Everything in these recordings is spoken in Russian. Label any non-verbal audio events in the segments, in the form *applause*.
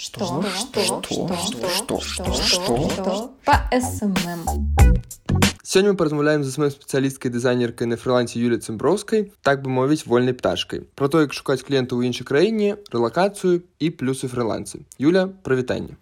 Что? Что? Что? Что? Что? Что? Что? По СММ. Сёння мы паразмаўляем з сваёй спецыялісткай дызайнеркай на фрылансе Юлі Цымброўскай, так бы мовіць вольнай пташкай. Пра то, як шукаць кліентаў у іншай краіне, рэлакацыю і плюсы фрылансы. Юля, прывітанне.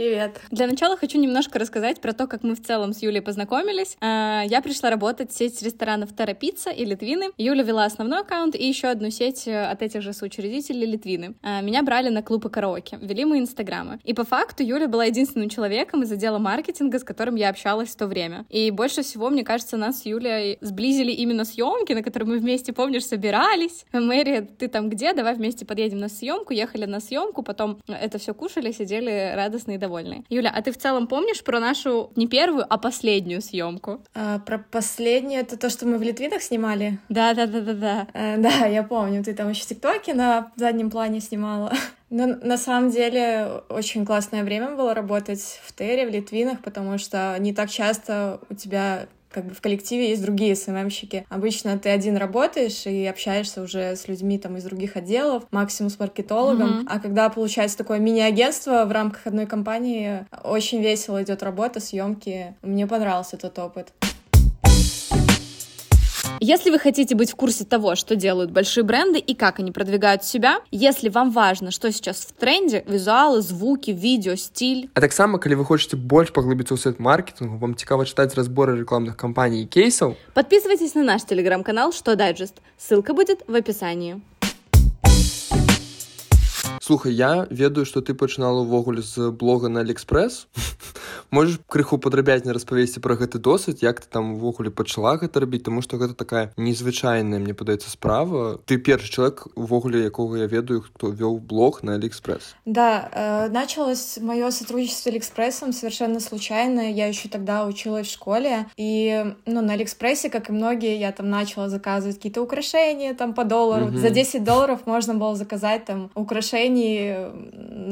Привет. Для начала хочу немножко рассказать про то, как мы в целом с Юлей познакомились. А, я пришла работать в сеть ресторанов Терапица и Литвины. Юля вела основной аккаунт и еще одну сеть э, от этих же соучредителей Литвины. А, меня брали на клубы караоке, вели мы инстаграмы. И по факту Юля была единственным человеком из отдела маркетинга, с которым я общалась в то время. И больше всего, мне кажется, нас с Юлей сблизили именно съемки, на которые мы вместе, помнишь, собирались. Мэри, ты там где? Давай вместе подъедем на съемку. Ехали на съемку, потом это все кушали, сидели радостные довольны. Юля, а ты в целом помнишь про нашу не первую, а последнюю съемку? А, про последнюю это то, что мы в Литвинах снимали? Да, да, да, да, да. А, да, я помню. Ты там еще тиктоки на заднем плане снимала. *laughs* Но на самом деле очень классное время было работать в Тере, в Литвинах, потому что не так часто у тебя как бы в коллективе есть другие СММщики. Обычно ты один работаешь и общаешься уже с людьми там из других отделов, максимум с маркетологом. Mm-hmm. А когда получается такое мини-агентство в рамках одной компании, очень весело идет работа, съемки. Мне понравился этот опыт. Если вы хотите быть в курсе того, что делают большие бренды и как они продвигают себя, если вам важно, что сейчас в тренде, визуалы, звуки, видео, стиль. А так само, если вы хотите больше поглубиться в сайт-маркетингу, вам цікаво читать разборы рекламных кампаний и кейсов, подписывайтесь на наш телеграм-канал «Что дайджест». Ссылка будет в описании. Слухай, я ведаю, што ты пачынала ўвогуле з блога на Алиэкспрэс. *laughs* можаш крыху падрабязней распавесці пра гэты досвід як ты там увогуле пачала гэта рабіць тому что гэта такая незвычайная мне падаецца справа ты першы человек увогуле якога я ведаю кто вёл блог на алиэкспресс да э, началось мое сотрудничество с алиэкспрессом совершенно случайно я еще тогда училась в школе и ну на алиэкспрессе как и многие я там начала заказывать какие-то украшения там по доллару угу. за 10 долларов можно было заказать там украшений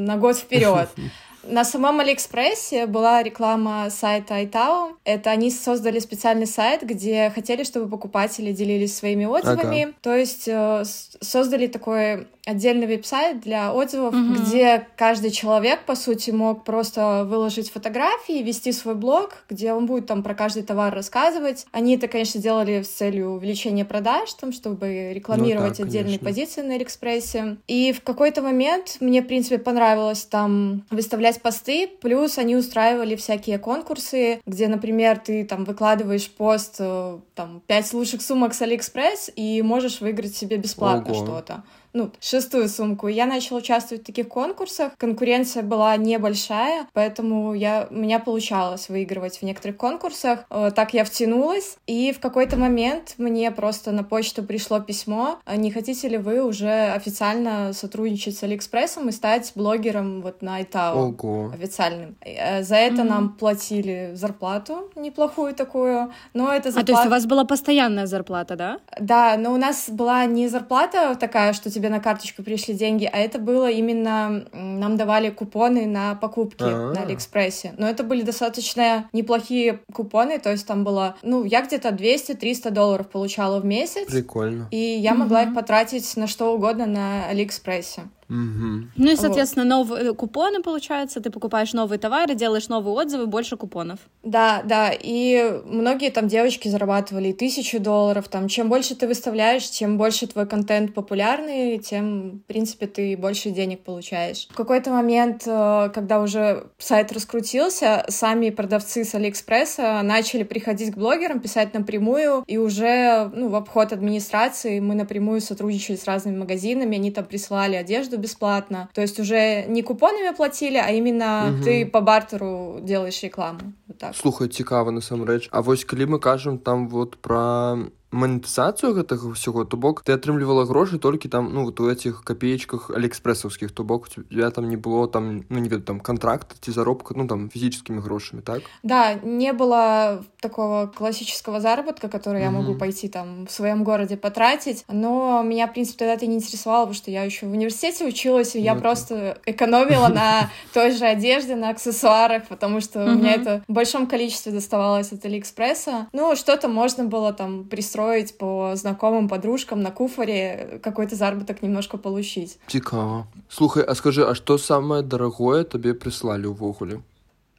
на год вперед *laughs* На самом Алиэкспрессе была реклама сайта iTao. Это они создали специальный сайт, где хотели, чтобы покупатели делились своими отзывами. Ага. То есть э, создали такой отдельный веб-сайт для отзывов, угу. где каждый человек, по сути, мог просто выложить фотографии, вести свой блог, где он будет там про каждый товар рассказывать. Они это, конечно, делали с целью увеличения продаж, там, чтобы рекламировать ну, так, отдельные конечно. позиции на Алиэкспрессе. И в какой-то момент мне, в принципе, понравилось там выставлять посты, плюс они устраивали всякие конкурсы, где, например, ты там выкладываешь пост, э, там, пять лучших сумок с Алиэкспресс и можешь выиграть себе бесплатно что-то ну, шестую сумку. Я начала участвовать в таких конкурсах. Конкуренция была небольшая, поэтому я, у меня получалось выигрывать в некоторых конкурсах. Э, так я втянулась, и в какой-то момент мне просто на почту пришло письмо, «А не хотите ли вы уже официально сотрудничать с Алиэкспрессом и стать блогером вот на iTao Ого. официальным. Э, за это mm-hmm. нам платили зарплату неплохую такую, но это зарплата... А, то есть у вас была постоянная зарплата, да? Да, но у нас была не зарплата такая, что тебе на карточку пришли деньги, а это было именно... Нам давали купоны на покупки А-а-а. на Алиэкспрессе. Но это были достаточно неплохие купоны, то есть там было... Ну, я где-то 200-300 долларов получала в месяц. Прикольно. И я могла их потратить на что угодно на Алиэкспрессе. Угу. Ну и, соответственно, вот. новые купоны, получается, ты покупаешь новые товары, делаешь новые отзывы, больше купонов. Да, да, и многие там девочки зарабатывали тысячу долларов, там, чем больше ты выставляешь, чем больше твой контент популярный, тем, в принципе, ты больше денег получаешь. В какой-то момент, э, когда уже сайт раскрутился, сами продавцы с Алиэкспресса начали приходить к блогерам, писать напрямую, и уже, ну, в обход администрации мы напрямую сотрудничали с разными магазинами, они там присылали одежду бесплатно. То есть уже не купонами платили, а именно угу. ты по бартеру делаешь рекламу. Вот так. Слухай, цікаво насамрэч. А вось калі мы кажам там вот про манетызацыю гэтага ўсяго то бок ты атрымлівала грошы толькі там ну вот у этих копеечках алиэкспрэсаўскіх то бок я там не было там ну не веду там контракта ці заробка ну там физическими грошами так да не было такого классического заработка который mm-hmm. я могу пойти там в своем городе потратить но меня в принципе тогда это не интересовало потому что я еще в университете училась и я ну, просто экономила на *laughs* той же одежде на аксессуарах потому что у меня это в большом количестве доставалось от алиэкспресса ну что-то можно было там пристроить устроить по знакомым подружкам на куфоре какой-то заработок немножко получить. Цікава. Слухай, а скажы, а што самае дарагое табе прыслалі ўвогуле?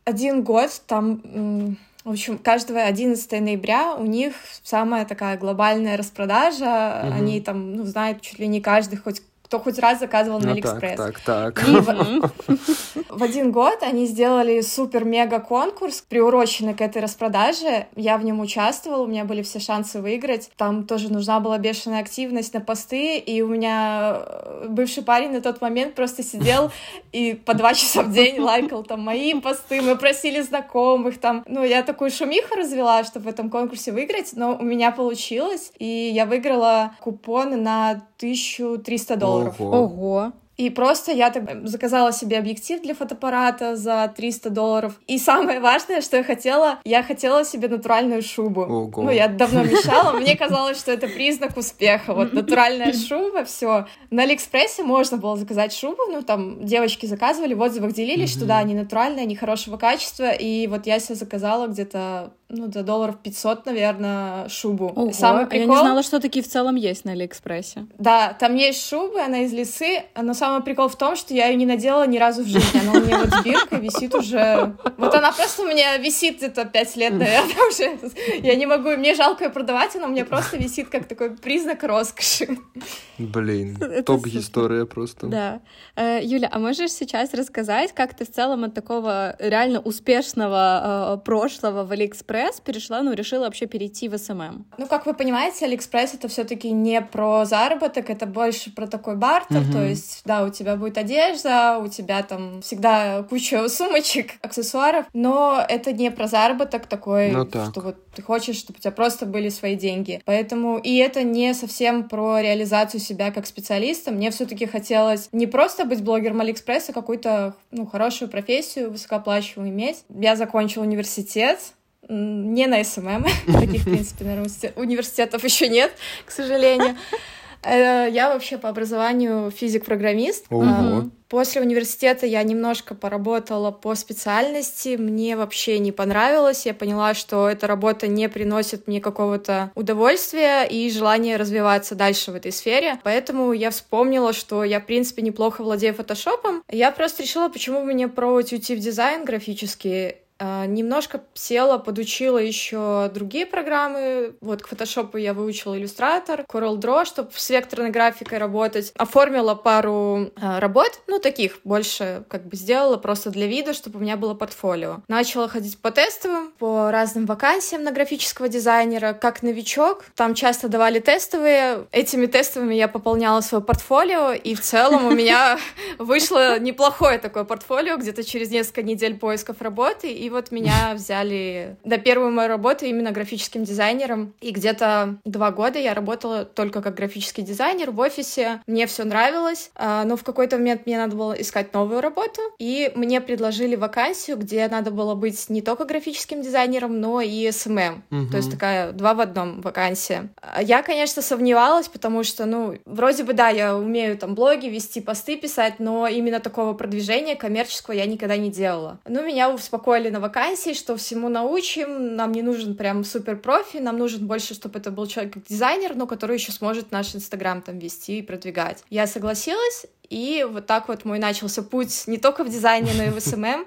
Один год там в общем, каждого 11 ноября у них самая такая глобальная распродажа. Угу. Они там, ну, знают чуть ли не каждый хоть кто хоть раз заказывал ну, на Алиэкспресс. Так, так, так. И в, *laughs* *laughs* в один год они сделали супер-мега конкурс, приуроченный к этой распродаже. Я в нем участвовала, у меня были все шансы выиграть. Там тоже нужна была бешеная активность на посты, и у меня э, бывший парень на тот момент просто сидел *laughs* и по два часа в день лайкал там мои посты, мы просили знакомых там. Ну, я такую шумиху развела, чтобы в этом конкурсе выиграть, но у меня получилось, и я выиграла купон на 1300 долларов. Ого. Ого. И просто я так заказала себе объектив для фотоаппарата за 300 долларов. И самое важное, что я хотела, я хотела себе натуральную шубу. Ого. Ну, я давно мечтала, *laughs* мне казалось, что это признак успеха. Вот натуральная *laughs* шуба, все. На Алиэкспрессе можно было заказать шубу, ну, там девочки заказывали, в отзывах делились, что да, они натуральные, они хорошего качества. И вот я себе заказала где-то ну, за долларов 500, наверное, шубу. Ого, Самый прикол... Я не знала, что такие в целом есть на Алиэкспрессе. Да, там есть шубы, она из лисы, но самый прикол в том, что я ее не надела ни разу в жизни. Она у меня вот с биркой висит уже... Вот она просто у меня висит где-то 5 лет, наверное, уже. Я не могу, мне жалко ее продавать, она у меня просто висит как такой признак роскоши. Блин, *laughs* топ-история просто. Да. Э, Юля, а можешь сейчас рассказать, как ты в целом от такого реально успешного э, прошлого в Алиэкспресс перешла, ну, решила вообще перейти в SMM? Ну, как вы понимаете, Алиэкспресс — это все таки не про заработок, это больше про такой бартер, то есть, да, у тебя будет одежда, у тебя там всегда куча *laughs* сумочек, аксессуаров, но это не про заработок такой, ну, так. что вот ты хочешь, чтобы у тебя просто были свои деньги. Поэтому и это не совсем про реализацию себя как специалиста. Мне все-таки хотелось не просто быть блогером Алиэкспресса, а какую-то ну, хорошую профессию, высокооплачиваемую иметь. Я закончила университет, не на SMM, *laughs* таких, в принципе, наверное, университетов еще нет, к сожалению. Э, я вообще по образованию физик-программист. После университета я немножко поработала по специальности, мне вообще не понравилось, я поняла, что эта работа не приносит мне какого-то удовольствия и желания развиваться дальше в этой сфере, поэтому я вспомнила, что я, в принципе, неплохо владею фотошопом, я просто решила, почему не пробовать уйти в дизайн графический, немножко села, подучила еще другие программы. Вот к фотошопу я выучила иллюстратор, Corel Draw, чтобы с векторной графикой работать. Оформила пару а, работ, ну, таких больше как бы сделала просто для вида, чтобы у меня было портфолио. Начала ходить по тестовым, по разным вакансиям на графического дизайнера. Как новичок, там часто давали тестовые. Этими тестовыми я пополняла свое портфолио, и в целом у меня *laughs* вышло неплохое такое портфолио, где-то через несколько недель поисков работы, и вот меня *laughs* взяли на первую мою работу именно графическим дизайнером. И где-то два года я работала только как графический дизайнер в офисе. Мне все нравилось, а, но в какой-то момент мне надо было искать новую работу. И мне предложили вакансию, где надо было быть не только графическим дизайнером, но и SMM. Угу. То есть такая два в одном вакансия. Я, конечно, сомневалась, потому что, ну, вроде бы, да, я умею там блоги вести, посты писать, но именно такого продвижения коммерческого я никогда не делала. Ну, меня успокоили на вакансии, что всему научим, нам не нужен прям супер профи, нам нужен больше, чтобы это был человек-дизайнер, но который еще сможет наш Инстаграм там вести и продвигать. Я согласилась, и вот так вот мой начался путь не только в дизайне, но и в СММ.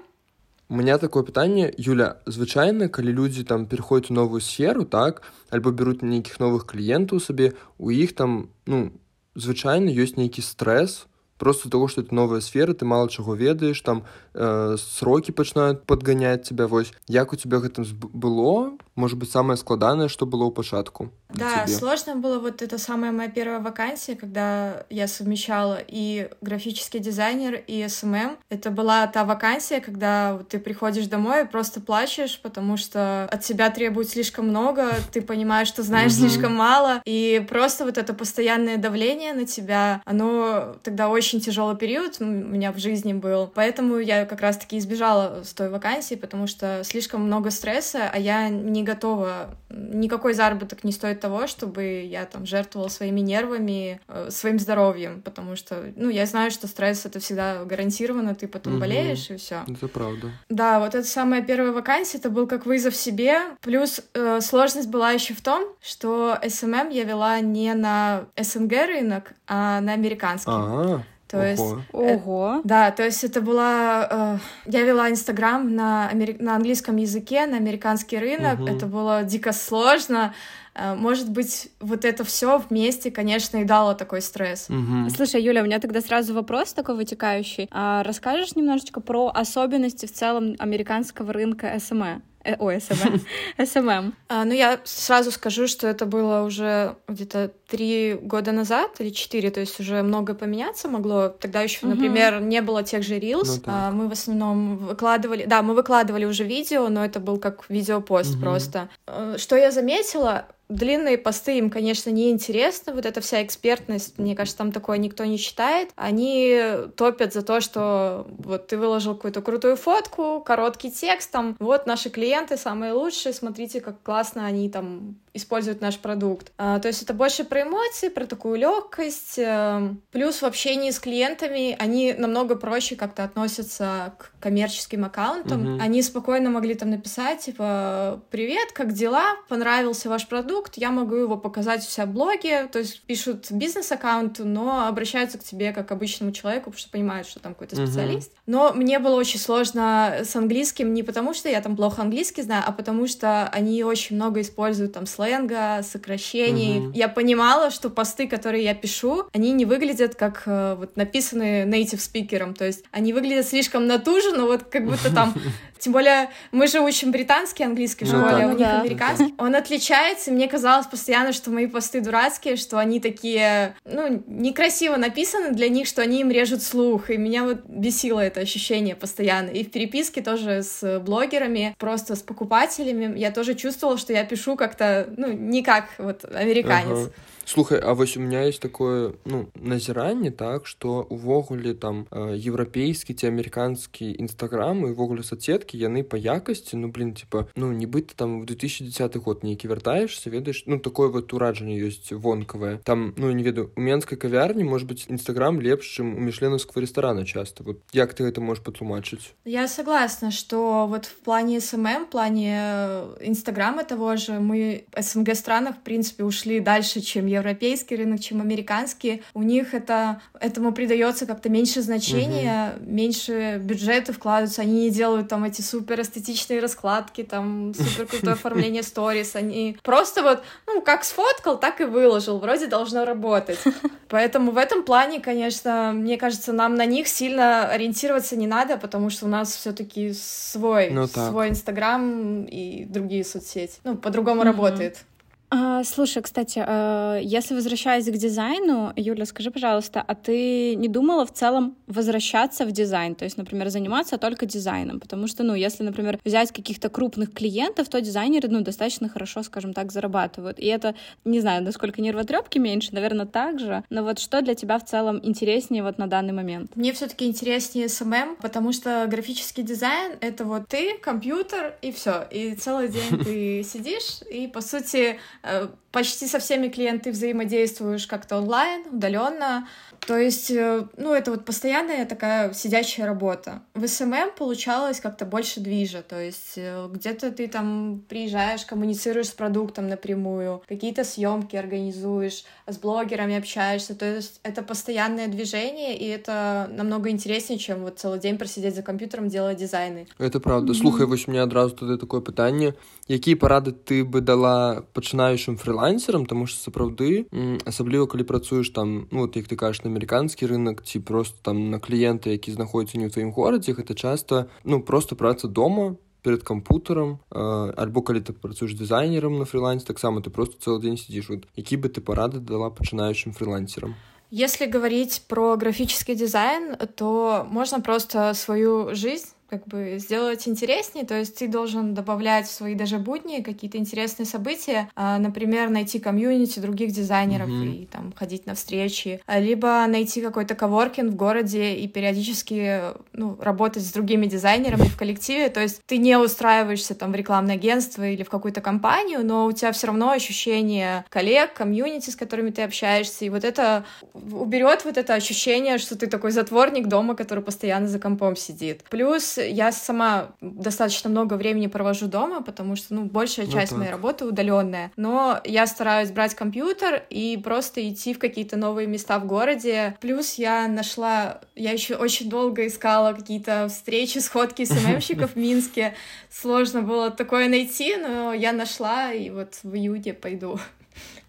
У меня такое пытанне Юля звычайна калі людзі там пераходзяць у новую сферу так альбо бяруць нейкіх новых кліентаў сабе у іх там ну звычайна ёсць нейкі стрэс просто того что это новая сфера ты мала чаго ведаеш там э, срокі пачынаюць падганяць цябе вось як у цябе з гэтым было можа быць самае складанае што было ў пачатку для цябе? сложно было вот это самая моя первая вакансия когда я совмещала и графический дизайнер и SMM это была та вакансия когда ты приходишь домой и просто плачешь потому что от тебя требуют слишком много ты понимаешь что знаешь слишком мало и просто вот это постоянное давление на тебя оно тогда очень тяжелый период у меня в жизни был. Поэтому я как раз таки избежала с той вакансии потому что слишком много стресса а я не готова. Никакой заработок не стоит того, чтобы я там жертвовала своими нервами, э, своим здоровьем, потому что, ну, я знаю, что стресс это всегда гарантированно, ты потом угу. болеешь и все. Это правда. Да, вот это самая первая вакансия, это был как вызов себе. Плюс э, сложность была еще в том, что SMM я вела не на СНГ рынок, а на американский. Ага. То Ого. есть... Ого. Э, да, то есть это была... Э, я вела Инстаграм на, амери... на английском языке, на американский рынок. Угу. Это было дико сложно. Э, может быть, вот это все вместе, конечно, и дало такой стресс. Угу. Слушай, Юля, у меня тогда сразу вопрос такой вытекающий. А расскажешь немножечко про особенности в целом американского рынка СМЭ? Э, ой, SMM. *laughs* SMM. А, ну, я сразу скажу, что это было уже где-то три года назад или четыре, то есть уже много поменяться могло. Тогда еще, например, не было тех же Reels. Ну, а, мы в основном выкладывали... Да, мы выкладывали уже видео, но это был как видеопост просто. Э, что я заметила, Длинные посты им, конечно, не интересно. Вот эта вся экспертность, мне кажется, там такое никто не читает. Они топят за то, что вот ты выложил какую-то крутую фотку, короткий текст, там, вот наши клиенты самые лучшие, смотрите, как классно они там используют наш продукт. А, то есть это больше про эмоции, про такую легкость. Э, плюс в общении с клиентами они намного проще как-то относятся к коммерческим аккаунтам. Mm-hmm. Они спокойно могли там написать, типа, привет, как дела? Понравился ваш продукт? Я могу его показать в себя блоге. То есть пишут бизнес-аккаунт, но обращаются к тебе как к обычному человеку, потому что понимают, что там какой-то специалист. Mm-hmm. Но мне было очень сложно с английским не потому, что я там плохо английский знаю, а потому что они очень много используют там слова сленга, сокращений. Угу. Я понимала, что посты, которые я пишу, они не выглядят как э, вот написанные native спикером, то есть они выглядят слишком натужно, вот как будто там *laughs* Тем более мы же учим британский английский в ну школе, ну, а у них да. американский. Он отличается, и мне казалось постоянно, что мои посты дурацкие, что они такие, ну, некрасиво написаны для них, что они им режут слух, и меня вот бесило это ощущение постоянно. И в переписке тоже с блогерами, просто с покупателями, я тоже чувствовала, что я пишу как-то, ну, не как вот американец. Ага. Слухай, а вось у меня есть такое ну назіранне так что увогуле там еўрапейскі ці амерыканскі нстаграм і увогуле соцсеткі яны по якасці ну блин типа ну нібыта там в 2010 год нейкі вяртаешься ведаеш ну такое вот ураджанне ёсць вонкавае там ну не ведаю у менскай кавярні может быть нстаграм лепш чым у мішленаўского ресторана часто вот як ты это можешь патлумачыць я согласна что вот в плане смм плане инстаграма того же мы снг странах в принципе ушли дальше чем европейский рынок, чем американский. У них это, этому придается как-то меньше значения, угу. меньше бюджета вкладываются. Они не делают там эти супер эстетичные раскладки, там супер крутое оформление *laughs* сторис. Они просто вот, ну, как сфоткал, так и выложил. Вроде должно работать. *laughs* Поэтому в этом плане, конечно, мне кажется, нам на них сильно ориентироваться не надо, потому что у нас все-таки свой, ну, свой Инстаграм и другие соцсети. Ну, по-другому mm работает. А, слушай, кстати, а, если возвращаясь к дизайну, Юля, скажи, пожалуйста, а ты не думала в целом возвращаться в дизайн, то есть, например, заниматься только дизайном? Потому что, ну, если, например, взять каких-то крупных клиентов, то дизайнеры, ну, достаточно хорошо, скажем так, зарабатывают. И это, не знаю, насколько нервотрепки меньше, наверное, так же. Но вот что для тебя в целом интереснее вот на данный момент? Мне все-таки интереснее SMM, потому что графический дизайн — это вот ты, компьютер, и все. И целый день ты *laughs* сидишь, и, по сути, Э, почти со всеми клиентами взаимодействуешь как-то онлайн, удаленно. То есть, э, ну, это вот постоянная такая сидячая работа. В SMM получалось как-то больше движа, то есть э, где-то ты там приезжаешь, коммуницируешь с продуктом напрямую, какие-то съемки организуешь, с блогерами общаешься, то есть это постоянное движение, и это намного интереснее, чем вот целый день просидеть за компьютером, делать дизайны. Это правда. Mm-hmm. Слухай, вось мне одразу тады такое пытанне. Якія парады ты бы дала пачынаючым фрилансерам, тому што сапраўды, асабліва калі працуеш там, ну, вот як ты кажаш на амерыканскі рынок ці просто там на кліенты які знаходзяцца не ў тваім горадзе гэта часта ну просто праца дома перед кампутарам альбо калі ты працуеш дызайнерам на фрилансе таксама ты просто цэлы дзень сидзіш вот які бы ты парады дала пачынаючым фрилансерам Если говорить про графический дизайн, то можно просто свою жизнь как бы сделать интереснее, то есть ты должен добавлять в свои даже будни какие-то интересные события, а, например, найти комьюнити других дизайнеров mm-hmm. и там ходить на встречи, а, либо найти какой-то коворкинг в городе и периодически ну, работать с другими дизайнерами в коллективе, то есть ты не устраиваешься там в рекламное агентство или в какую-то компанию, но у тебя все равно ощущение коллег, комьюнити, с которыми ты общаешься, и вот это уберет вот это ощущение, что ты такой затворник дома, который постоянно за компом сидит. Плюс я сама достаточно много времени провожу дома, потому что, ну, большая ну часть ну, моей работы удаленная. Но я стараюсь брать компьютер и просто идти в какие-то новые места в городе. Плюс я нашла, я еще очень долго искала какие-то встречи, сходки СММщиков в Минске. Сложно было такое найти, но я нашла, и вот в июне пойду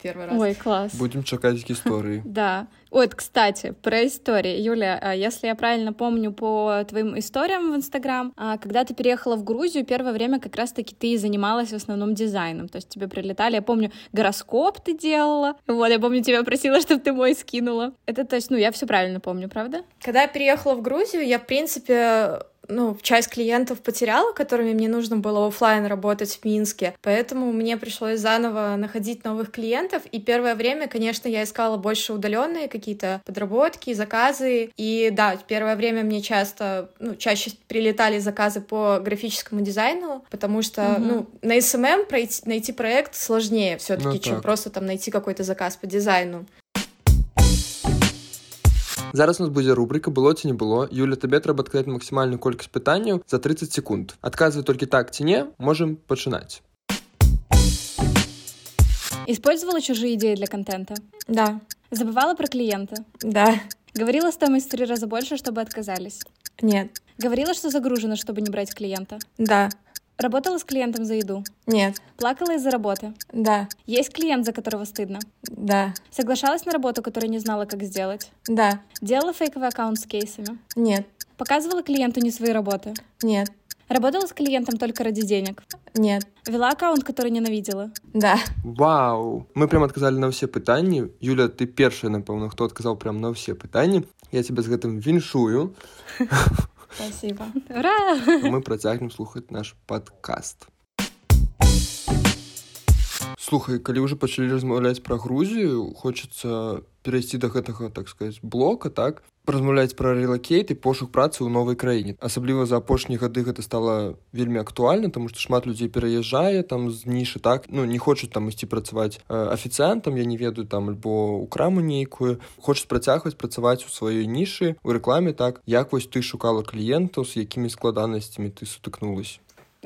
первый раз. Ой, класс. Будем чекать истории. *laughs* Да. Ой, кстати, про истории. Юля, а если я правильно помню по твоим историям в Инстаграм, а, когда ты переехала в Грузию, первое время как раз-таки ты занималась в основном дизайном. То есть тебе прилетали, я помню, гороскоп ты делала. Вот, я помню, тебя просила, *laughs* чтобы ты мой скинула. Это то есть, ну, я все правильно помню, правда? Когда я переехала в Грузию, я, в принципе, ну, часть клиентов потеряла, которыми мне нужно было офлайн работать в Минске, поэтому мне пришлось заново находить новых клиентов, и первое время, конечно, я искала больше удаленные какие-то подработки, заказы, и да, первое время мне часто, ну, чаще прилетали заказы по графическому дизайну, потому что, угу. ну, на SMM пройти, найти проект сложнее все-таки, ну, чем просто там найти какой-то заказ по дизайну. Зараз у нас будзе рубрика было ці не было Юля табе трэба адказаць максімальную колькасць пытанняў за 30 секунд адказвай толькі так ці не можем пачынаць Использовала чужие идеи для контента? Да. Забывала про клиента? Да. Говорила стоимость в три раза больше, чтобы отказались? Нет. Говорила, что загружена, чтобы не брать клиента? Да. Работала с клиентом за еду? Нет. Плакала из-за работы? Да. Есть клиент, за которого стыдно? Да. Соглашалась на работу, которую не знала, как сделать? Да. Делала фейковый аккаунт с кейсами? Нет. Показывала клиенту не свои работы? Нет. Работала с клиентом только ради денег? Нет. Вела аккаунт, который ненавидела? Да. Вау! Мы прям адказалі на ўсе пытанні. Юля, ты першая, напэўна, хто адказаў прям на ўсе пытанні. Я тебе з гэтым віншую. Спасибо. Ура! Мы працягнем слухаць наш падкаст. Слухай, калі ўжо пачалі размаўляць пра Грузію, хочацца перайсці да гэтага так сказать блока так? Размаўляць пра релакейт і пошук працы ў новай краіне. Асабліва за апошнія гады гэта стала вельмі актуальна тому што шмат людзей пераязджае там з нішы так? Ну не хочуць там ісці працаваць афіцыянтам я не ведаю там альбо у краму нейкую. Хочуць працягваць працаваць у сваёй нішы у рэкламе так? Як вось ты шукала кліентаў з якімі складанасцямі ты сутыкнулась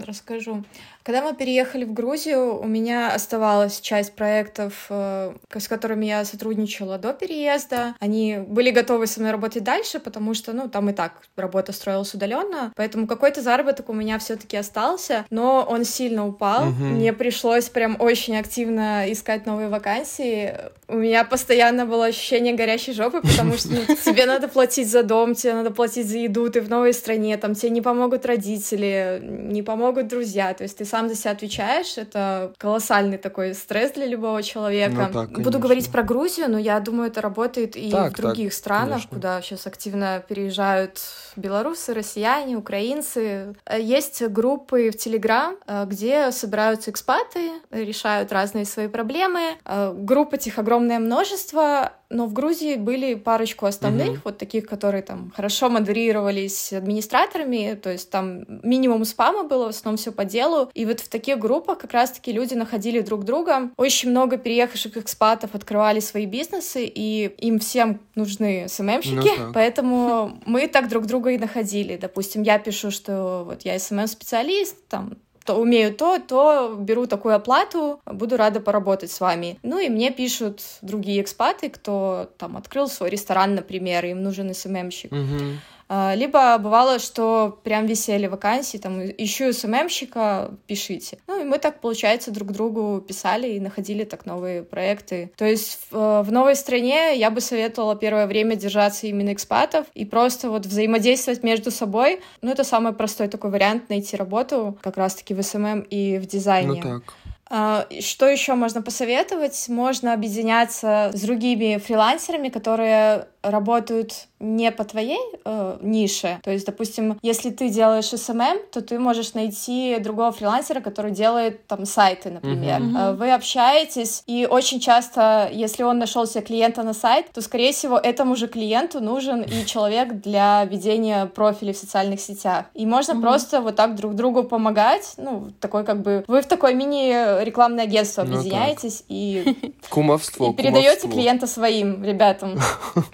расскажу. Когда мы переехали в Грузию, у меня оставалась часть проектов, э, с которыми я сотрудничала до переезда. Они были готовы со мной работать дальше, потому что, ну, там и так работа строилась удаленно, поэтому какой-то заработок у меня все-таки остался, но он сильно упал. Угу. Мне пришлось прям очень активно искать новые вакансии. У меня постоянно было ощущение горящей жопы, потому что ну, *laughs* тебе надо платить за дом, тебе надо платить за еду, ты в новой стране, там тебе не помогут родители, не помогут друзья, то есть ты сам за себя отвечаешь, это колоссальный такой стресс для любого человека. Ну, так, Буду говорить про Грузию, но я думаю, это работает и так, в других так, странах, конечно. куда сейчас активно переезжают белорусы, россияне, украинцы. Есть группы в Телеграм, э, где собираются экспаты, решают разные свои проблемы. Э, групп этих огромное множество, но в Грузии были парочку основных, угу. вот таких, которые там хорошо модерировались администраторами, то есть там минимум спама было, в основном все по делу. И вот в таких группах как раз-таки люди находили друг друга. Очень много переехавших экспатов открывали свои бизнесы, и им всем нужны СММщики, ну, поэтому мы так друг друга и находили. Допустим, я пишу, что вот я SMM-специалист, там то умею то, то беру такую оплату, буду рада поработать с вами. Ну и мне пишут другие экспаты, кто там открыл свой ресторан, например, им нужен СММщик. Угу. А, либо бывало, что прям висели вакансии, там, ищу СММщика, пишите. Ну, и мы так, получается, друг другу писали и находили так новые проекты. То есть в, э, в новой стране я бы советовала первое время держаться именно экспатов и просто вот взаимодействовать между собой. Ну, это самый простой такой вариант найти работу как раз-таки в SMM и в дизайне. Ну, так. А, что еще можно посоветовать? Можно объединяться с другими фрилансерами, которые работают не по твоей э, нише. То есть, допустим, если ты делаешь SMM, то ты можешь найти другого фрилансера, который делает там сайты, например. Uh-huh. Вы общаетесь, и очень часто, если он нашел себе клиента на сайт, то, скорее всего, этому же клиенту нужен и *laughs* человек для ведения профилей в социальных сетях. И можно uh-huh. просто вот так друг другу помогать. Ну, такой как бы... Вы в такой мини-рекламное агентство ну объединяетесь ну, и... *laughs* Кумовство, И передаете клиента своим ребятам.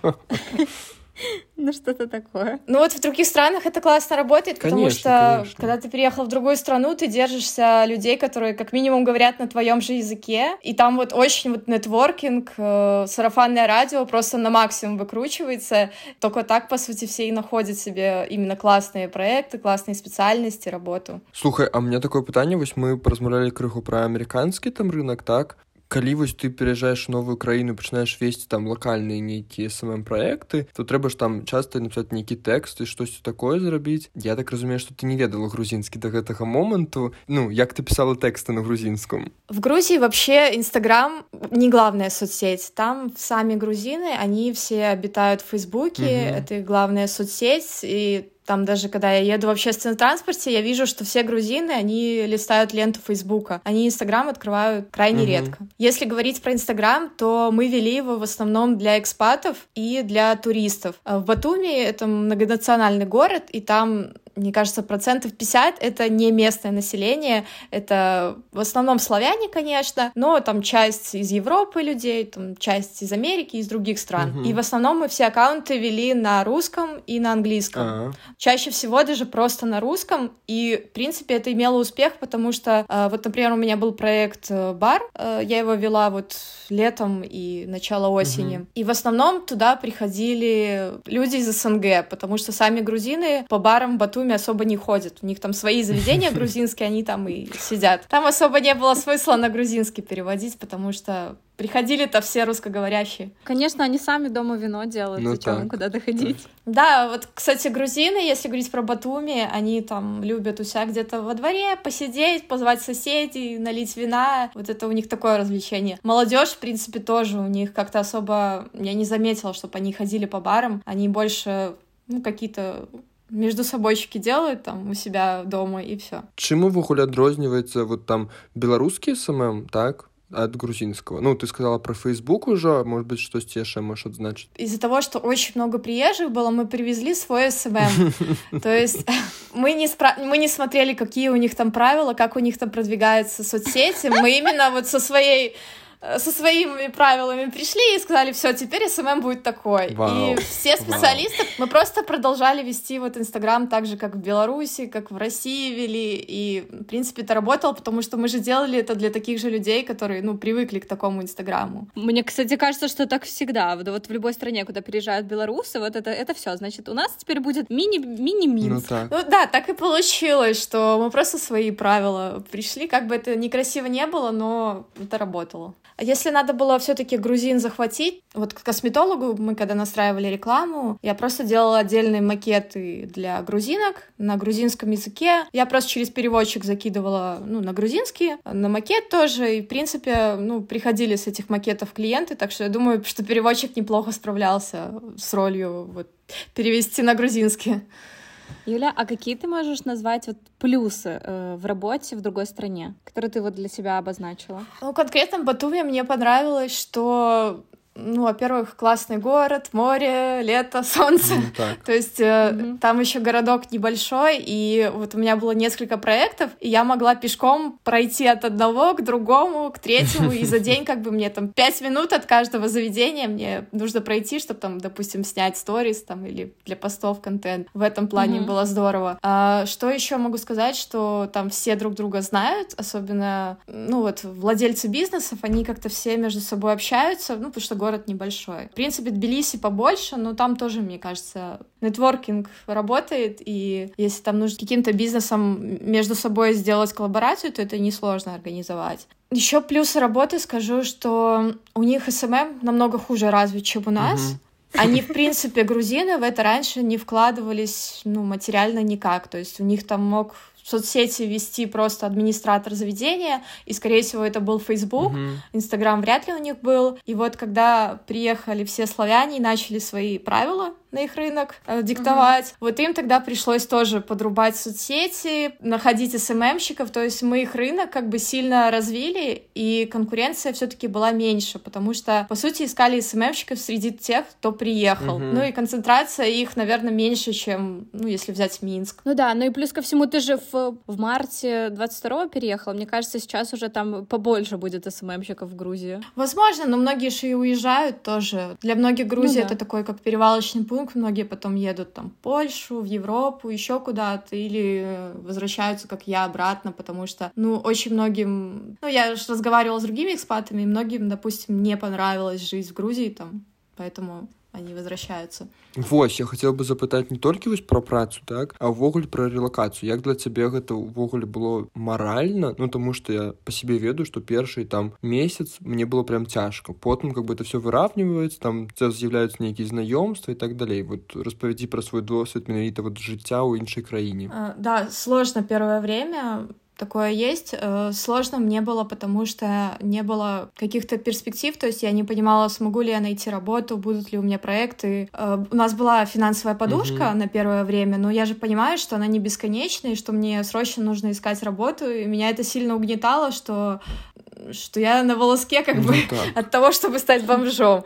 *laughs* *laughs* Ну, что-то такое. Ну, вот в других странах это классно работает, потому конечно, что, конечно. когда ты приехал в другую страну, ты держишься людей, которые как минимум говорят на твоем же языке, и там вот очень вот нетворкинг, э, сарафанное радио просто на максимум выкручивается. Только так, по сути, все и находят себе именно классные проекты, классные специальности, работу. Слухай, а у меня такое питание, вось мы поразмаўлялі крыху про американский там рынок, так калі вось ты пераязджаеш новую краіну пачынаеш весці там лакальныя нейкія самым праекты то трэба ж там часта написать нейкі тэкст і штосьці такое зрабіць. Я так разумею что ты не ведала грузінскі до гэтага моманту. Ну як ты писала тэксты на грузінском? В грузии вообще инстаграм не главная соцсеть. Там сами грузины они все обитают в фейсбуке угу. это главная соцсеть и там даже когда я еду в общественном транспорте, я вижу, что все грузины, они листают ленту Фейсбука. Они Инстаграм открывают крайне угу. редко. Если говорить про Инстаграм, то мы вели его в основном для экспатов и для туристов. В Батуми это многонациональный город, и там мне кажется, процентов 50 — это не местное население, это в основном славяне, конечно, но там часть из Европы людей, там часть из Америки, из других стран. Угу. И в основном мы все аккаунты вели на русском и на английском. А-а. Чаще всего даже просто на русском, и, в принципе, это имело успех, потому что, э, вот, например, у меня был проект э, «Бар», э, я его вела вот летом и начало осени, угу. и в основном туда приходили люди из СНГ, потому что сами грузины по барам Батуми Батуми особо не ходят. У них там свои заведения *laughs* грузинские, они там и сидят. Там особо не было смысла на грузинский переводить, потому что Приходили-то все русскоговорящие. Конечно, они сами дома вино делают, ну, зачем куда-то ходить. Да, вот, кстати, грузины, если говорить про Батуми, они там любят у себя где-то во дворе посидеть, позвать соседей, налить вина. Вот это у них такое развлечение. Молодежь, в принципе, тоже у них как-то особо... Я не заметила, чтобы они ходили по барам. Они больше ну, какие-то междусобойчики делают там у себя дома и все. Чым увогуле адрозніваецца вот там беларускі SMM так от грузинского. Ну, ты сказала про Facebook уже, может быть, что еще можешь адзначыць? Из-за того, что очень много приезжих было, мы привезли свой SMM. *laughs* То есть *laughs* мы не, спра... мы не смотрели, какие у них там правила, как у них там продвигаются соцсети. Мы именно вот со своей со своими правилами пришли и сказали, все, теперь SMM будет такой. Вау. И все специалисты, Вау. мы просто продолжали вести вот Инстаграм так же, как в Беларуси, как в России вели, и, в принципе, это работало, потому что мы же делали это для таких же людей, которые, ну, привыкли к такому Инстаграму. Мне, кстати, кажется, что так всегда. Вот, вот в любой стране, куда приезжают белорусы, вот это, это все. Значит, у нас теперь будет мини-мини-Минск. Ну, ну да, так и получилось, что мы просто свои правила пришли, как бы это некрасиво не было, но это работало. Если надо было все-таки грузин захватить, вот к косметологу мы когда настраивали рекламу, я просто делала отдельные макеты для грузинок на грузинском языке. Я просто через переводчик закидывала ну, на грузинский, на макет тоже. И, в принципе, ну, приходили с этих макетов клиенты, так что я думаю, что переводчик неплохо справлялся с ролью вот, перевести на грузинский. Юля, а какие ты можешь назвать вот плюсы э, в работе в другой стране, которые ты вот для себя обозначила? Ну, конкретно в Батуми мне понравилось, что ну, во-первых, классный город, море, лето, *laughs* солнце. Mm, То есть э, mm-hmm. там еще городок небольшой, и вот у меня было несколько проектов, и я могла пешком пройти от одного к другому, к третьему, и за *laughs* день как бы мне там пять минут от каждого заведения мне нужно пройти, чтобы там, допустим, снять сторис там или для постов контент. В этом плане mm-hmm. было здорово. А, что еще могу сказать, что там все друг друга знают, особенно, ну вот, владельцы бизнесов, они как-то все между собой общаются, ну, потому что город небольшой. В принципе, Тбилиси побольше, но там тоже, мне кажется, нетворкинг работает, и если там нужно каким-то бизнесом между собой сделать коллаборацию, то это несложно организовать. Еще плюсы работы скажу, что у них SMM намного хуже развит, чем у нас. Угу. Они, в принципе, грузины в это раньше не вкладывались, ну, материально никак. То есть у них там мог соцсети вести просто администратор заведения, и, скорее всего, это был Facebook, Инстаграм вряд ли у них был. И вот когда приехали все славяне и начали свои правила на их рынок э, диктовать. Mm-hmm. Вот им тогда пришлось тоже подрубать соцсети, находить СММщиков, то есть мы их рынок как бы сильно развили, и конкуренция все-таки была меньше, потому что, по сути, искали СММщиков среди тех, кто приехал. Mm-hmm. Ну и концентрация их, наверное, меньше, чем, ну, если взять Минск. Ну да, ну и плюс ко всему, ты же в, в марте 22-го переехал, мне кажется, сейчас уже там побольше будет СММщиков в Грузии. Возможно, но многие же и уезжают тоже. Для многих Грузия ну, да. это такой как перевалочный пункт, юг, многие потом едут там в Польшу, в Европу, еще куда-то, или возвращаются, как я, обратно, потому что, ну, очень многим... Ну, я же разговаривала с другими экспатами, и многим, допустим, не понравилась жизнь в Грузии там, поэтому они возвращаются. Вось я хотел бы запытаць не толькі вось пра працу так а ўвогуле пра рэлакацыю як для цябе гэта ўвогуле было маральна ну тому что я по себе ведаю что першы там месяц мне было прям цяжка потым как бы это все выравніваецца там з'яўляюцца нейкія знаёмства і так далей вот распавядзі пра свой досвед менавіта вот жыцця ў іншай краіне а, да сложно первое время такое есть. Э, сложно мне было, потому что не было каких-то перспектив, то есть я не понимала, смогу ли я найти работу, будут ли у меня проекты. Э, у нас была финансовая подушка угу. на первое время, но я же понимаю, что она не бесконечная, и что мне срочно нужно искать работу, и меня это сильно угнетало, что что я на волоске как ну, бы так. *laughs* от того, чтобы стать бомжом.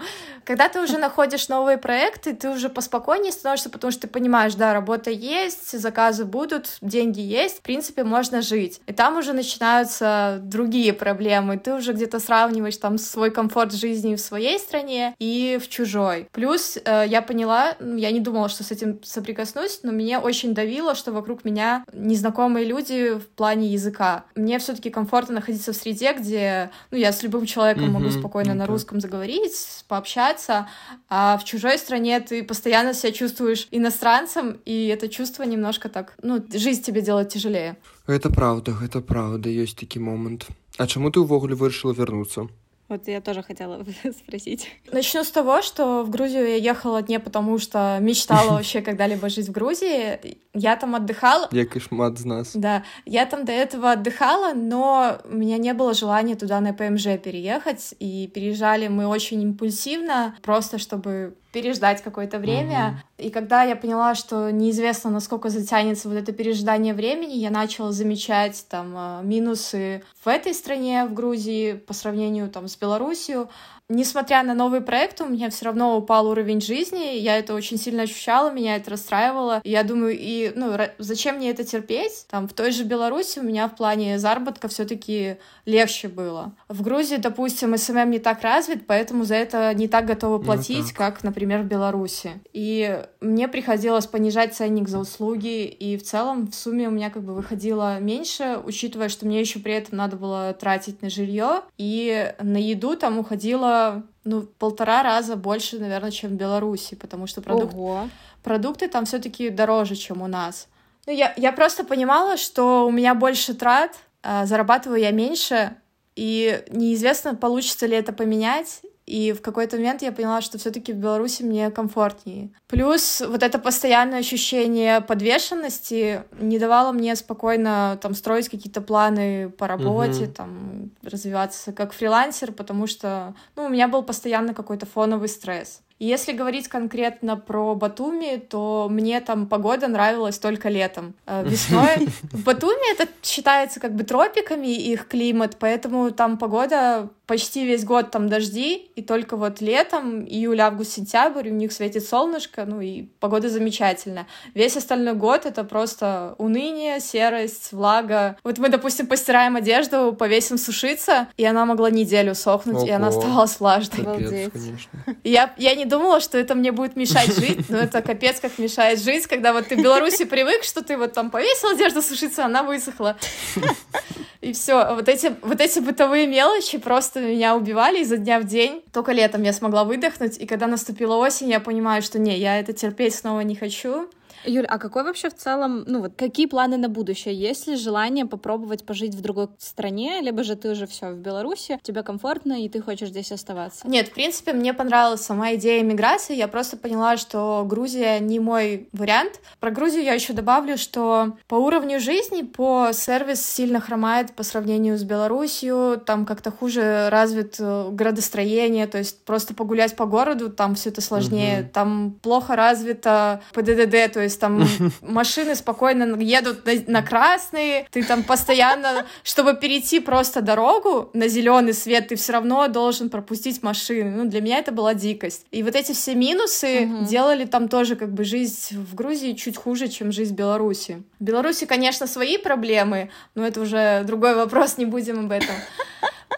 Когда ты уже находишь новые проекты, ты уже поспокойнее становишься, потому что ты понимаешь, да, работа есть, заказы будут, деньги есть, в принципе, можно жить. И там уже начинаются другие проблемы. Ты уже где-то сравниваешь там свой комфорт жизни в своей стране и в чужой. Плюс э, я поняла, ну, я не думала, что с этим соприкоснусь, но меня очень давило, что вокруг меня незнакомые люди в плане языка. Мне все-таки комфортно находиться в среде, где ну, я с любым человеком mm-hmm. могу спокойно mm-hmm. на русском заговорить, пообщаться, а в чужой стране ты постоянно себя чувствуешь иностранцем, и это чувство немножко так, ну, жизнь тебе делает тяжелее. Это правда, это правда, есть такой момент. А чему ты увогуле вырашила вернуться? Вот я тоже хотела *laughs* спросить. Начну с того, что в Грузию я ехала не потому, что мечтала *laughs* вообще когда-либо жить в Грузии. Я там отдыхала. Я кошмат из нас. Да, я там до этого отдыхала, но у меня не было желания туда на ПМЖ переехать, и переезжали мы очень импульсивно, просто чтобы переждать какое-то время. Угу. И когда я поняла, что неизвестно, насколько затянется вот это пережидание времени, я начала замечать там э, минусы в этой стране, в Грузии, по сравнению там с Белоруссией несмотря на новый проект, у меня все равно упал уровень жизни, я это очень сильно ощущала, меня это расстраивало. я думаю, и ну зачем мне это терпеть? Там в той же Беларуси у меня в плане заработка все-таки легче было. В Грузии, допустим, SMM не так развит, поэтому за это не так готовы ну платить, ну, как, например, в Беларуси. И мне приходилось понижать ценник за услуги, и в целом в сумме у меня как бы выходило меньше, учитывая, что мне еще при этом надо было тратить на жилье, и на еду там уходило ну, полтора раза больше, наверное, чем в Беларуси, потому что продукт... продукты там все-таки дороже, чем у нас. Ну, я, я просто понимала, что у меня больше трат, а зарабатываю я меньше, и неизвестно, получится ли это поменять, и в какой-то момент я поняла, что все-таки в Беларуси мне комфортнее. Плюс вот это постоянное ощущение подвешенности не давало мне спокойно там строить какие-то планы по работе, угу. там развиваться как фрилансер, потому что ну, у меня был постоянно какой-то фоновый стресс. Если говорить конкретно про Батуми, то мне там погода нравилась только летом. Э, *laughs* весной в Батуми это считается как бы тропиками их климат, поэтому там погода почти весь год там дожди, и только вот летом, июль, август, сентябрь, у них светит солнышко, ну и погода замечательная. Весь остальной год это просто уныние, серость, влага. Вот мы, допустим, постираем одежду, повесим сушиться, и она могла неделю сохнуть, Ого. и она оставалась влажной. Капец, конечно. Я, я не думала, что это мне будет мешать жить, но это капец как мешает жить, когда вот ты в Беларуси привык, что ты вот там повесил одежду сушиться, она высохла. И все. Вот эти, вот эти бытовые мелочи просто меня убивали изо дня в день. Только летом я смогла выдохнуть, и когда наступила осень, я понимаю, что не, я это терпеть снова не хочу. Юль, а какой вообще в целом, ну вот какие планы на будущее? Есть ли желание попробовать пожить в другой стране, либо же ты уже все в Беларуси, тебе комфортно и ты хочешь здесь оставаться? Нет, в принципе, мне понравилась сама идея миграции. Я просто поняла, что Грузия не мой вариант. Про Грузию я еще добавлю, что по уровню жизни, по сервис сильно хромает по сравнению с Беларусью. Там как-то хуже развит э, градостроение, то есть просто погулять по городу там все это сложнее. Угу. Там плохо развито ПДД, то есть там *laughs* машины спокойно едут на, на красный, ты там постоянно, чтобы перейти просто дорогу на зеленый свет, ты все равно должен пропустить машины. Ну, для меня это была дикость. И вот эти все минусы угу. делали там тоже как бы жизнь в Грузии чуть хуже, чем жизнь в Беларуси. В Беларуси, конечно, свои проблемы, но это уже другой вопрос, не будем об этом.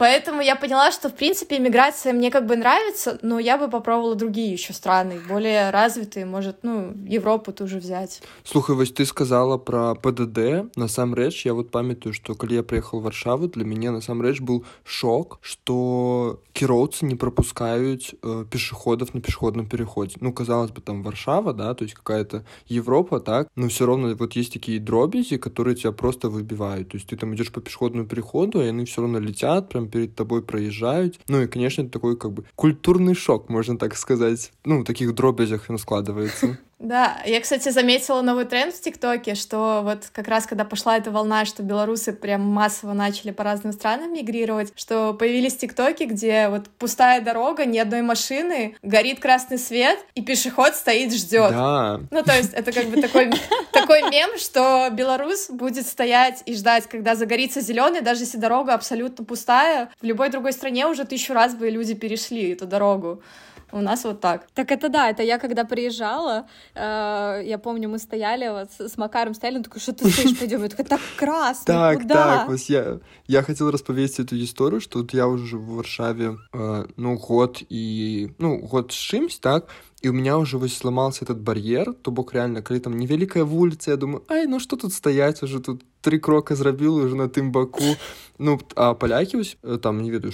Поэтому я поняла, что, в принципе, иммиграция мне как бы нравится, но я бы попробовала другие еще страны, более развитые, может, ну, Европу тоже взять. Слухай, вось ты сказала про ПДД. Насамрэч, я вот памятаю, что когда я приехал в Варшаву, для меня насамрэч был шок, что кіроўцы не пропускают э, пешеходов на пешеходном переходе. Ну, казалось бы, там Варшава, да, то есть какая-то Европа, так, но все равно вот есть такие дробези, которые тебя просто выбивают. То есть ты там идешь по пешеходному переходу, и они все равно летят прям перед тобой проезжают. Ну и, конечно, такой как бы культурный шок, можно так сказать. Ну, в таких дробязях он складывается. Да, я, кстати, заметила новый тренд в ТикТоке, что вот как раз когда пошла эта волна, что белорусы прям массово начали по разным странам мигрировать, что появились ТикТоки, где вот пустая дорога, ни одной машины, горит красный свет, и пешеход стоит, ждет. Да. Ну, то есть это как бы такой, такой мем, что белорус будет стоять и ждать, когда загорится зеленый, даже если дорога абсолютно пустая. В любой другой стране уже тысячу раз бы люди перешли эту дорогу. У нас вот так. Так это да, это я когда приезжала, э, я помню, мы стояли вот с Макаром стояли, он такой, что ты стоишь, пойдем. Я такая, так красно, Так, куда? так, вот я, я хотел распавесці эту историю, что вот я уже в Варшаве, э, ну, год и, ну, год с так, и у меня уже вось сломался этот барьер, то бок реально, когда там невеликая вуліца, я думаю, ай, ну что тут стоять, уже тут три крока зрабіл уже на тым баку. *laughs* Ну, а вось, э, там, не ведаю,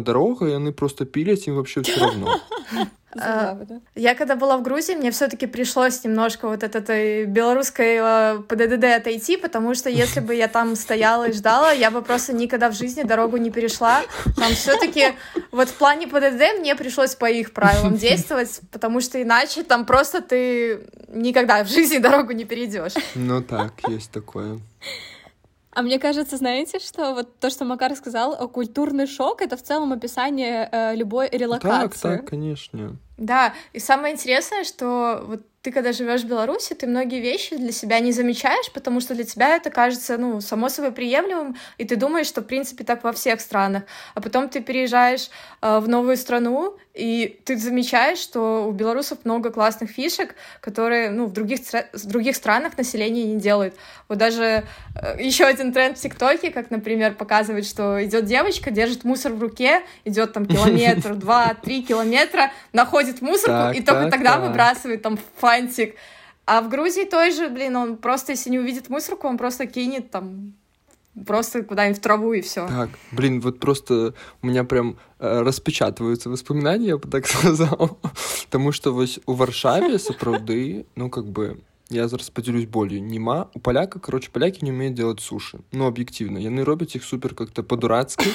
дорога, и они просто пиляць, им вообще все равно. *laughs* А, я когда была в Грузии, мне все-таки пришлось немножко вот от этой белорусской э, ПДД отойти, потому что если бы я там стояла и ждала, я бы просто никогда в жизни дорогу не перешла. Там все-таки вот в плане ПДД мне пришлось по их правилам *laughs* действовать, потому что иначе там просто ты никогда в жизни дорогу не перейдешь. Ну так, есть такое. А мне кажется, знаете, что вот то, что Макар сказал, культурный шок — это в целом описание э, любой релокации. Так, так, конечно. Да, и самое интересное, что вот ты, когда живешь в Беларуси, ты многие вещи для себя не замечаешь, потому что для тебя это кажется, ну, само собой приемлемым, и ты думаешь, что, в принципе, так во всех странах. А потом ты переезжаешь э, в новую страну, и ты замечаешь, что у белорусов много классных фишек, которые, ну, в других, в других странах население не делает. Вот даже э, еще один тренд в ТикТоке, как, например, показывает, что идет девочка, держит мусор в руке, идет там километр, *laughs* два, три километра, находит мусорку, и только тогда выбрасывает там фантик. А в Грузии той же, блин, он просто, если не увидит мусорку, он просто кинет там просто куда-нибудь в траву и все. Так, блин, вот просто у меня прям э, распечатываются воспоминания, я бы так *laughs* сказал. Потому что вось у Варшаве сапраўды, ну как бы я зараз подзялюсь болью. Нема у поляка короче поляки не умеют делать суши. Ну объективно. Яны робяць их супер как-то по-дурацки.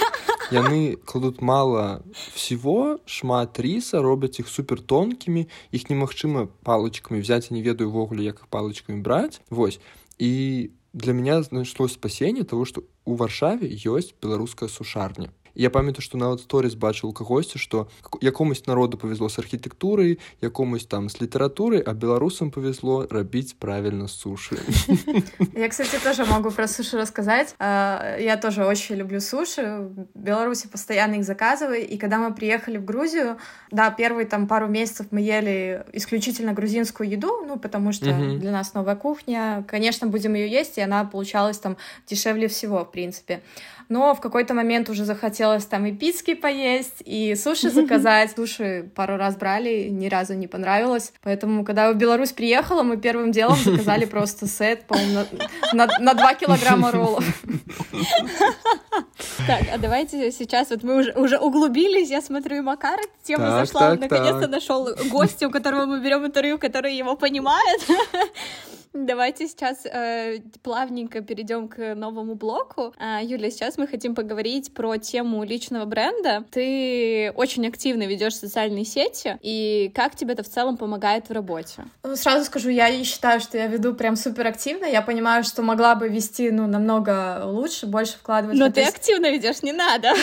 Яны кладут мало всего шмат риса робяць их супер тонкими. Их немагчыма палочками взять не ведаю увогуле як палочками брать. Вось. И для меня нашлось спасение того что у варшаве ёсць беларуская сушарня я памятаю што нават сторис бачыў кагосьці што якомусь народу павезло з архітэктурай якомусь там з літаратурай а беларусам павезло рабіць правильно суши я кстати тоже могу про суши рассказать а, я тоже очень люблю суши в беларуси постоянно их заказываю и когда мы приехали в грузию да первые там пару месяцев мы ели исключительно грузинскую еду ну потому что для нас новая кухня конечно будем ее есть и она получалась там дешевле всего в принципе но в какой-то момент уже захотелось хотелось там и пиццы поесть, и суши заказать. Суши пару раз брали, ни разу не понравилось. Поэтому, когда я в Беларусь приехала, мы первым делом заказали *laughs* просто сет, по-моему, на, на, на 2 килограмма роллов. *laughs* Так, а давайте сейчас, вот мы уже, уже углубились, я смотрю, и Макар тема так, зашла, так, наконец-то нашел гостя, у которого мы берем интервью, который его понимает. *laughs* Давайте сейчас э, плавненько перейдем к новому блоку. А, Юля, сейчас мы хотим поговорить про тему личного бренда. Ты очень активно ведешь социальные сети, и как тебе это в целом помогает в работе? Ну, сразу скажу, я не считаю, что я веду прям супер активно. Я понимаю, что могла бы вести, ну, намного лучше, больше вкладывать. Но ты активно ведешь, не надо. *laughs*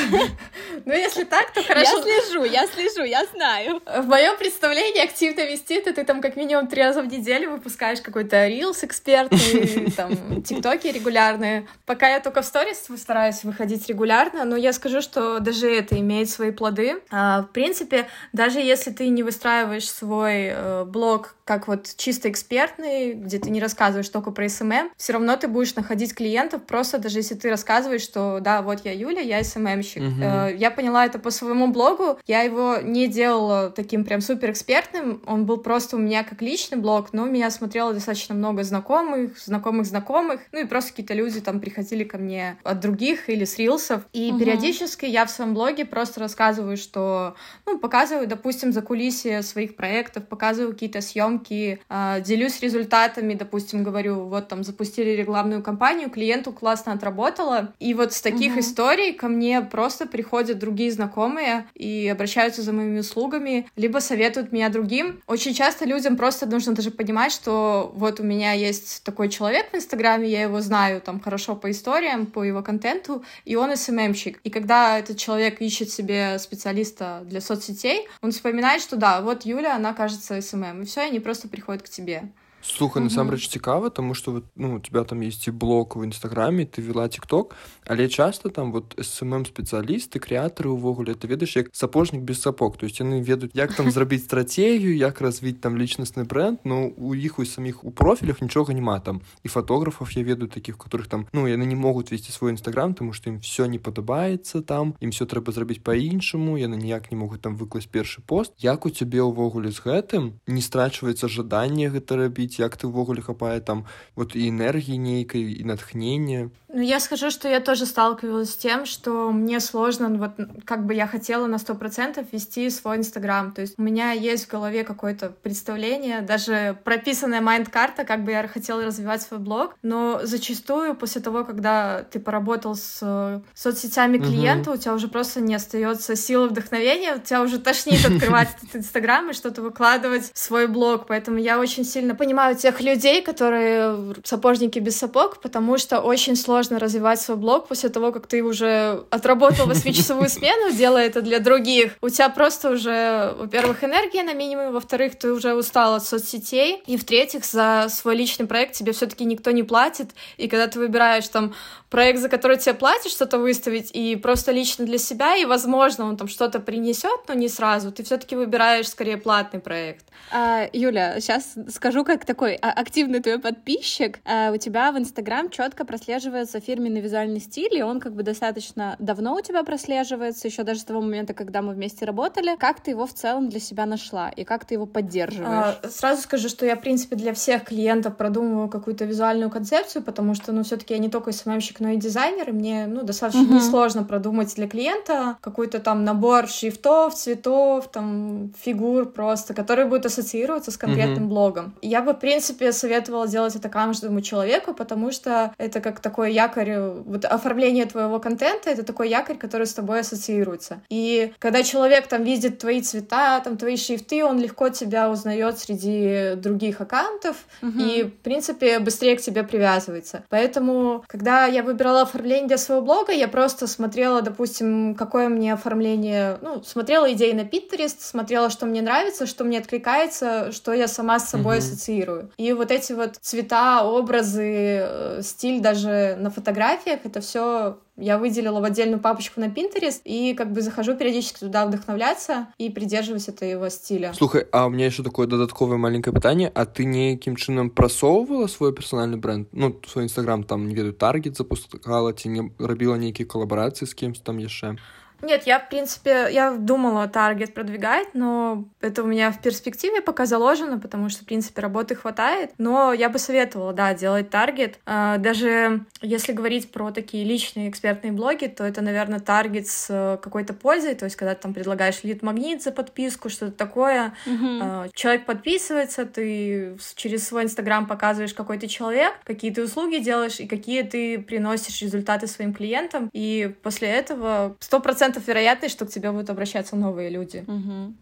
Ну, если так, то хорошо. Я слежу, я слежу, я знаю. В моем представлении активно вести, это ты там как минимум три раза в неделю выпускаешь какой-то рилс экспертный, там, тиктоки регулярные. Пока я только в сторис стараюсь выходить регулярно, но я скажу, что даже это имеет свои плоды. А, в принципе, даже если ты не выстраиваешь свой э, блог как вот чисто экспертный, где ты не рассказываешь только про СММ, все равно ты будешь находить клиентов, просто даже если ты рассказываешь, что да, вот я Юля, я СММщик. Угу. Э, я поняла это по своему блогу, я его не делала таким прям супер экспертным, он был просто у меня как личный блог, но меня смотрело достаточно много знакомых, знакомых знакомых, ну и просто какие-то люди там приходили ко мне от других или с рилсов, и угу. периодически я в своем блоге просто рассказываю, что, ну, показываю, допустим, за кулисье своих проектов, показываю какие-то съемки, а, делюсь результатами, допустим, говорю, вот там запустили рекламную кампанию, клиенту классно отработало, и вот с таких угу. историй ко мне просто приходят другие знакомые и обращаются за моими услугами, либо советуют меня другим. Очень часто людям просто нужно даже понимать, что вот у меня есть такой человек в Инстаграме, я его знаю там хорошо по историям, по его контенту, и он СММщик. И когда этот человек ищет себе специалиста для соцсетей, он вспоминает, что да, вот Юля, она кажется СММ, и все, они просто приходят к тебе. Слухай, насамрэч цікава таму што вот, ну у тебя там есть і блог в інстаграме ты вяла цікток але часта там вот смм спецыялісты крэатары увогуле ты ведаеш як сапожнік без сапог то есць яны ведаюць як там *laughs* зрабіць стратегію як развіць там лічнасны брэнд но у іх у саміх у профілях нічога няма там. І фатографаў я ведаю такіх каторых там ну яны не могуць весці свой інстаграм таму што ім все не падабаецца там ім все трэба зрабіць по-іншаму яны ніяк не могуць там выкласць першы пост. Як у цябе ўвогуле з гэтым? Не страчваецца жаданне гэта рабіць як ты ўвогуле хапае там вот і энергии нейкай і натхнения Ну, я скажу, что я тоже сталкивалась с тем, что мне сложно, вот как бы я хотела на сто процентов вести свой Инстаграм. То есть у меня есть в голове какое-то представление, даже прописанная майнд-карта, как бы я хотела развивать свой блог, но зачастую после того, когда ты поработал с э, соцсетями клиента, угу. у тебя уже просто не остается силы вдохновения, у тебя уже тошнит открывать *laughs* этот Инстаграм и что-то выкладывать в свой блог. Поэтому я очень сильно понимаю тех людей, которые сапожники без сапог, потому что очень сложно развивать свой блог после того, как ты уже отработал восьмичасовую смену, *laughs* делая это для других. У тебя просто уже, во-первых, энергия на минимум, во-вторых, ты уже устал от соцсетей, и в-третьих, за свой личный проект тебе все-таки никто не платит, и когда ты выбираешь там проект, за который тебе платят что-то выставить, и просто лично для себя, и, возможно, он там что-то принесет, но не сразу, ты все-таки выбираешь скорее платный проект. А, Юля, сейчас скажу, как такой а, активный твой подписчик. А, у тебя в Инстаграм четко прослеживается фирменный визуальный стиль, и он как бы достаточно давно у тебя прослеживается, еще даже с того момента, когда мы вместе работали. Как ты его в целом для себя нашла и как ты его поддерживаешь? А, сразу скажу, что я, в принципе, для всех клиентов продумываю какую-то визуальную концепцию, потому что, ну, все-таки я не только СММщик, но и дизайнер, и мне, ну, достаточно uh-huh. несложно продумать для клиента какой-то там набор шрифтов, цветов, там, фигур просто, которые будут ассоциироваться с конкретным uh-huh. блогом. Я бы, в принципе, советовала делать это каждому человеку, потому что это как такой якорь, вот оформление твоего контента — это такой якорь, который с тобой ассоциируется. И когда человек там видит твои цвета, там твои шрифты, он легко тебя узнает среди других аккаунтов угу. и, в принципе, быстрее к тебе привязывается. Поэтому, когда я выбирала оформление для своего блога, я просто смотрела, допустим, какое мне оформление, ну, смотрела идеи на Pinterest, смотрела, что мне нравится, что мне откликается, что я сама с собой угу. ассоциирую. И вот эти вот цвета, образы, э, стиль даже на фотографиях, это все я выделила в отдельную папочку на Pinterest и как бы захожу периодически туда вдохновляться и придерживаюсь этого стиля. Слухай, а ў мяне яшчэ такое дадатковае маленькае пытанне, а ты нейкім чынам прасоўвала свой персанальны брэнд? Ну, свой інстаграм там, не ведаю, таргет запускала, ці не рабіла нейкія калабарацыі з кімсьці там яшчэ? Нет, я, в принципе, я думала таргет продвигать, но это у меня в перспективе пока заложено, потому что, в принципе, работы хватает. Но я бы советовала, да, делать таргет. А, даже если говорить про такие личные экспертные блоги, то это, наверное, таргет с э, какой-то пользой, то есть когда ты там предлагаешь лид-магнит за подписку, что-то такое. Mm-hmm. Человек подписывается, ты через свой Инстаграм показываешь, какой ты человек, какие ты услуги делаешь и какие ты приносишь результаты своим клиентам. И после этого сто процентов вероятность, что к тебе будут обращаться новые люди. Mm-hmm.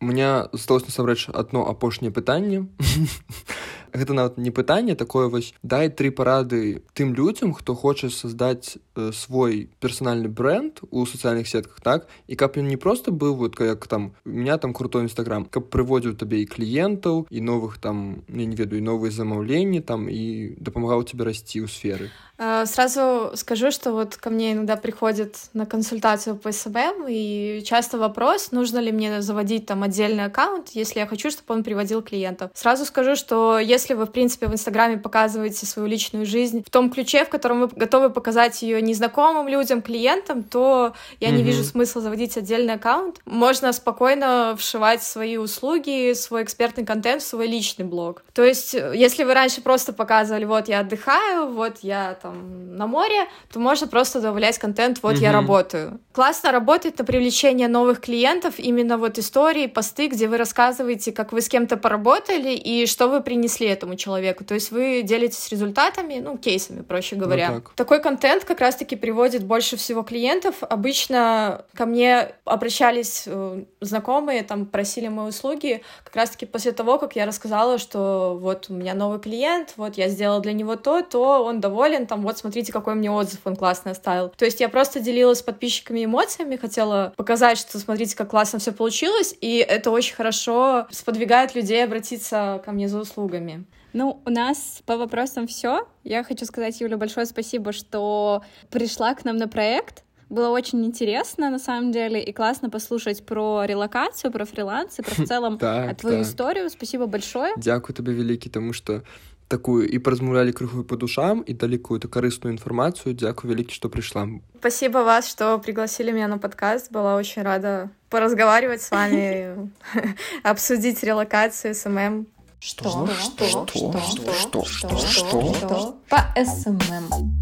У меня засталось насамрэч одно апошняе пытанне *laughs* гэта нават не пытанне такое вось дай тры парады тым людзям хто хоча создаць э, свой персональны бренд у сацыяльных сетках так і каб ён не просто быў вот як там у меня там крутой нстаграм каб прыводзіў табе і кліентаў і новых там я не ведаю новыя замаўленні там і дапамагаў тебе расці ў сферы Э, сразу скажу, что вот ко мне иногда приходят на консультацию по СММ, и часто вопрос, нужно ли мне заводить там отдельный аккаунт, если я хочу, чтобы он приводил клиентов. Сразу скажу, что если вы, в принципе, в Инстаграме показываете свою личную жизнь в том ключе, в котором вы готовы показать ее незнакомым людям, клиентам, то я mm-hmm. не вижу смысла заводить отдельный аккаунт. Можно спокойно вшивать свои услуги, свой экспертный контент в свой личный блог. То есть, если вы раньше просто показывали, вот я отдыхаю, вот я там на море, то можно просто добавлять контент «вот угу. я работаю». Классно работает на привлечение новых клиентов именно вот истории, посты, где вы рассказываете, как вы с кем-то поработали и что вы принесли этому человеку. То есть вы делитесь результатами, ну, кейсами, проще ну говоря. Вот так. Такой контент как раз-таки приводит больше всего клиентов. Обычно ко мне обращались э, знакомые, там, просили мои услуги как раз-таки после того, как я рассказала, что вот у меня новый клиент, вот я сделала для него то, то он доволен, там, вот смотрите, какой мне отзыв он классный оставил. То есть я просто делилась с подписчиками эмоциями, хотела показать, что смотрите, как классно все получилось, и это очень хорошо сподвигает людей обратиться ко мне за услугами. Ну, у нас по вопросам все. Я хочу сказать, Юля, большое спасибо, что пришла к нам на проект. Было очень интересно, на самом деле, и классно послушать про релокацию, про фриланс и про в *laughs* целом твою историю. Спасибо большое. Дякую тебе, великий, тому что такую і паразмаўлялі крыху по душам і далі какую-то карысную інфармацыю дзякую вялікі што пришла спасибо вас что пригласили меня на подкаст была очень рада поразговаривать с вами *laughs* *laughs* обсудить релокацию СММ что что что что что что что по СММ